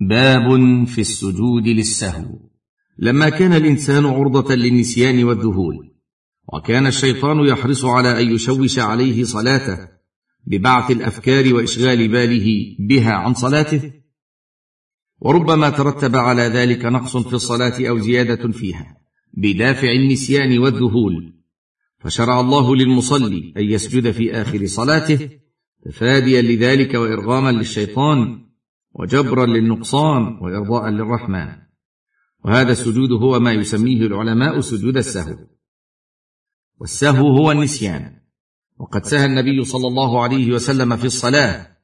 باب في السجود للسهو. لما كان الإنسان عرضة للنسيان والذهول وكان الشيطان يحرص على أن يشوش عليه صلاته ببعث الأفكار وإشغال باله بها عن صلاته وربما ترتب على ذلك نقص في الصلاة أو زيادة فيها بدافع النسيان والذهول. فشرع الله للمصلي أن يسجد في آخر صلاته تفاديا لذلك وارغاما للشيطان وجبرا للنقصان وإرضاء للرحمن. وهذا السجود هو ما يسميه العلماء سجود السهو. والسهو هو النسيان. وقد سهى النبي صلى الله عليه وسلم في الصلاة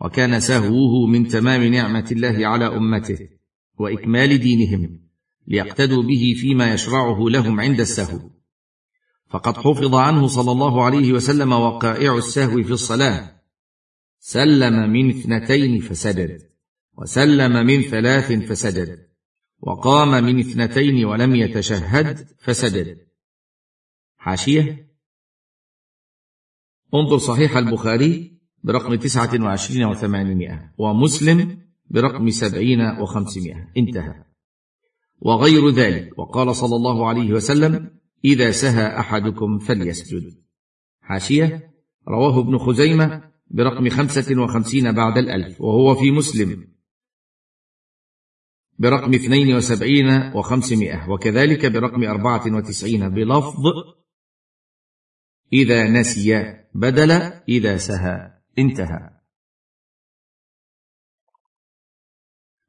وكان سهوه من تمام نعمة الله على أمته وإكمال دينهم ليقتدوا به فيما يشرعه لهم عند السهو. فقد حفظ عنه صلى الله عليه وسلم وقائع السهو في الصلاة. سلم من اثنتين فسجد وسلم من ثلاث فسجد وقام من اثنتين ولم يتشهد فسجد حاشية. انظر صحيح البخاري برقم تسعة وعشرين وثمانمائة ومسلم برقم سبعين وخمسمائة. انتهى. وغير ذلك وقال صلى الله عليه وسلم إذا سهى أحدكم فليسجد. حاشية. رواه ابن خزيمة برقم خمسة وخمسين بعد الألف وهو في مسلم. برقم اثنين وسبعين وخمسمائة وكذلك برقم أربعة وتسعين بلفظ إذا نسي بدل إذا سهى انتهى.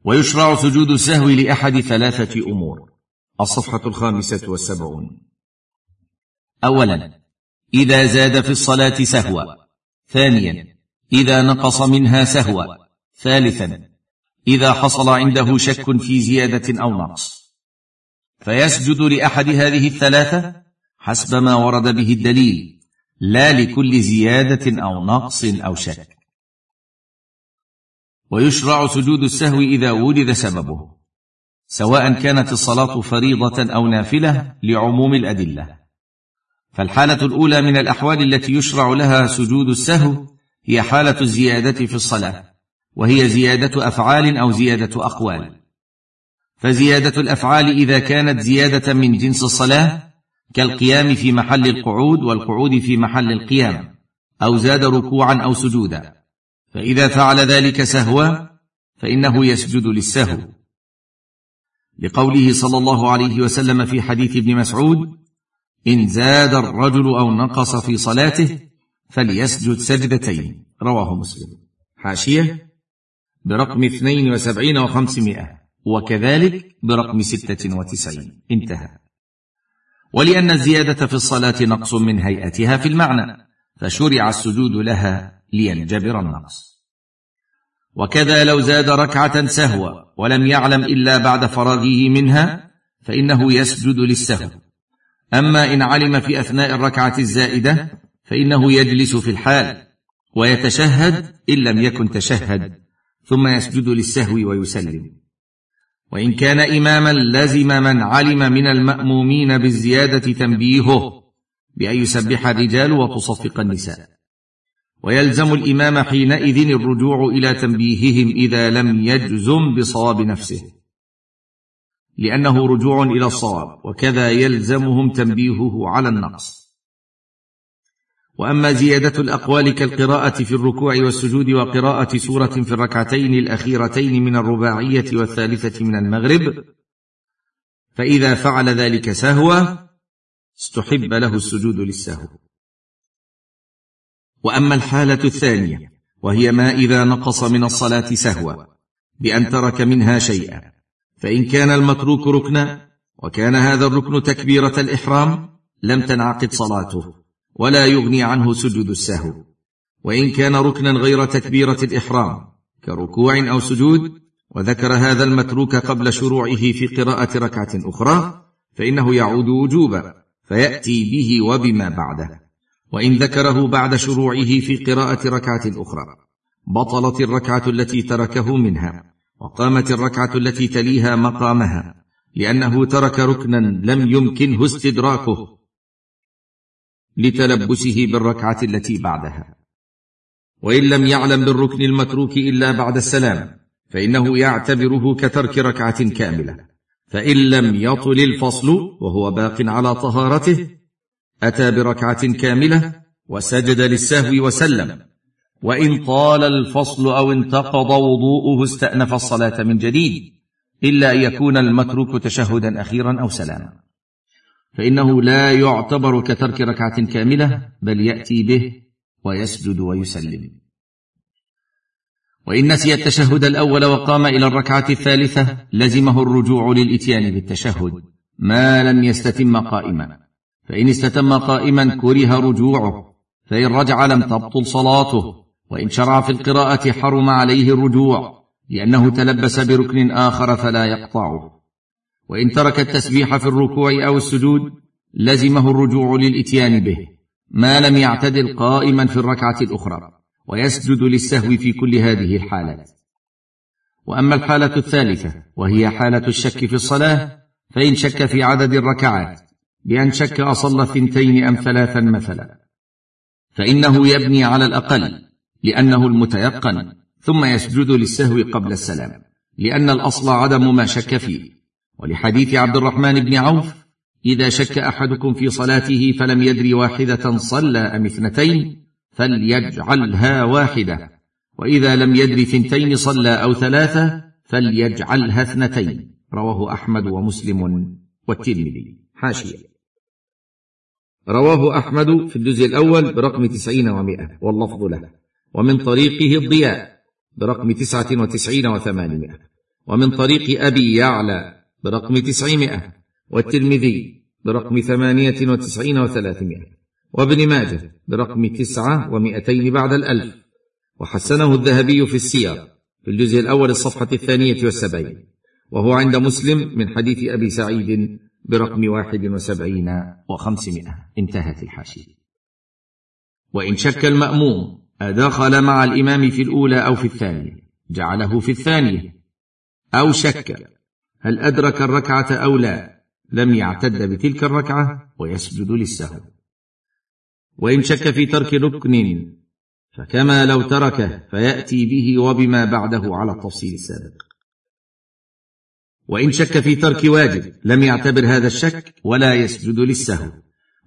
ويشرع سجود السهو لأحد ثلاثة أمور. الصفحة الخامسة والسبعون. أولا إذا زاد في الصلاة سهوا. ثانيا إذا نقص منها سهوا. ثالثا إذا حصل عنده شك في زيادة أو نقص. فيسجد لأحد هذه الثلاثة حسب ما ورد به الدليل لا لكل زيادة أو نقص أو شك. ويشرع سجود السهو إذا وجد سببه سواء كانت الصلاة فريضة أو نافلة لعموم الأدلة. فالحالة الأولى من الأحوال التي يشرع لها سجود السهو هي حالة الزيادة في الصلاة. وهي زيادة أفعال أو زيادة أقوال. فزيادة الأفعال إذا كانت زيادة من جنس الصلاة كالقيام في محل القعود والقعود في محل القيام أو زاد ركوعا أو سجودا. فإذا فعل ذلك سهوا فإنه يسجد للسهو. لقوله صلى الله عليه وسلم في حديث ابن مسعود إن زاد الرجل أو نقص في صلاته فليسجد سجدتين. رواه مسلم. حاشية برقم اثنين وسبعين وخمسمائة. وكذلك برقم ستة وتسعين. انتهى. ولأن الزيادة في الصلاة نقص من هيئتها في المعنى فشرع السجود لها لينجبر النقص. وكذا لو زاد ركعة سهوا ولم يعلم إلا بعد فراغه منها فإنه يسجد للسهو. أما إن علم في أثناء الركعة الزائدة فإنه يجلس في الحال ويتشهد إن لم يكن تشهد. ثم يسجد للسهو ويسلم. وإن كان إماما لزم من علم من المأمومين بالزيادة تنبيهه بأن يسبح الرجال وتصفق النساء. ويلزم الإمام حينئذ الرجوع إلى تنبيههم إذا لم يجزم بصواب نفسه. لأنه رجوع إلى الصواب وكذا يلزمهم تنبيهه على النقص. وأما زيادة الأقوال كالقراءة في الركوع والسجود وقراءة سورة في الركعتين الأخيرتين من الرباعية والثالثة من المغرب فإذا فعل ذلك سهوا استحب له السجود للسهو. وأما الحالة الثانية وهي ما إذا نقص من الصلاة سهوا بأن ترك منها شيئا فإن كان المتروك ركنا وكان هذا الركن تكبيرة الإحرام لم تنعقد صلاته. ولا يغني عنه سجود السهو. وإن كان ركنا غير تكبيرة الإحرام كركوع أو سجود وذكر هذا المتروك قبل شروعه في قراءة ركعة أخرى فإنه يعود وجوبا فيأتي به وبما بعده. وإن ذكره بعد شروعه في قراءة ركعة أخرى بطلت الركعة التي تركه منها وقامت الركعة التي تليها مقامها لأنه ترك ركنا لم يمكنه استدراكه. لتلبسه بالركعة التي بعدها. وإن لم يعلم بالركن المتروك إلا بعد السلام فإنه يعتبره كترك ركعة كاملة. فإن لم يطل الفصل وهو باق على طهارته أتى بركعة كاملة وسجد للسهو وسلم. وإن طال الفصل أو انتقض وضوءه استأنف الصلاة من جديد إلا أن يكون المتروك تشهدا أخيرا أو سلاما. فإنه لا يعتبر كترك ركعة كاملة بل يأتي به ويسجد ويسلم. وإن نسي التشهد الأول وقام إلى الركعة الثالثة لزمه الرجوع للإتيان بالتشهد ما لم يستتم قائما. فإن استتم قائما كره رجوعه فإن رجع لم تبطل صلاته وإن شرع في القراءة حرم عليه الرجوع لأنه تلبس بركن آخر فلا يقطعه. وإن ترك التسبيح في الركوع أو السجود لزمه الرجوع للإتيان به ما لم يعتدل قائما في الركعة الأخرى ويسجد للسهو في كل هذه الحالات. وأما الحالة الثالثة وهي حالة الشك في الصلاة فإن شك في عدد الركعات بأن شك أصل ثنتين أم ثلاثا مثلا. فإنه يبني على الأقل لأنه المتيقن ثم يسجد للسهو قبل السلام لأن الأصل عدم ما شك فيه. ولحديث عبد الرحمن بن عوف إذا شك أحدكم في صلاته فلم يدر واحدة صلى أم اثنتين فليجعلها واحدة وإذا لم يدر ثنتين صلى أو ثلاثة فليجعلها اثنتين. رواه أحمد ومسلم والترمذي. حاشية. رواه أحمد في الجزء الأول برقم تسعين ومائة واللفظ له ومن طريقه الضياء برقم تسعة وتسعين وثمانمائة ومن طريق أبي يعلى برقم تسعمائة والترمذي برقم ثمانية وتسعين وثلاثمائة وابن ماجه برقم تسعة ومائتين بعد الألف. وحسنه الذهبي في السير في الجزء الأول الصفحة الثانية والسبعين. وهو عند مسلم من حديث أبي سعيد برقم واحد وسبعين وخمسمائة. انتهت الحاشية. وإن شك المأموم أدخل مع الإمام في الأولى أو في الثانية جعله في الثانية. أو شك. هل أدرك الركعة أو لا؟ لم يعتد بتلك الركعة ويسجد للسهو. وإن شك في ترك ركن فكما لو تركه فيأتي به وبما بعده على التفصيل السابق. وإن شك في ترك واجب لم يعتبر هذا الشك ولا يسجد للسهو.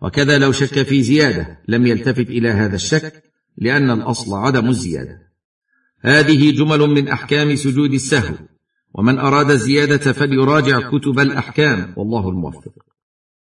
وكذا لو شك في زيادة لم يلتفت إلى هذا الشك لأن الأصل عدم الزيادة. هذه جمل من أحكام سجود السهو. ومن أراد الزياده فليراجع كتب الأحكام. والله الموفق.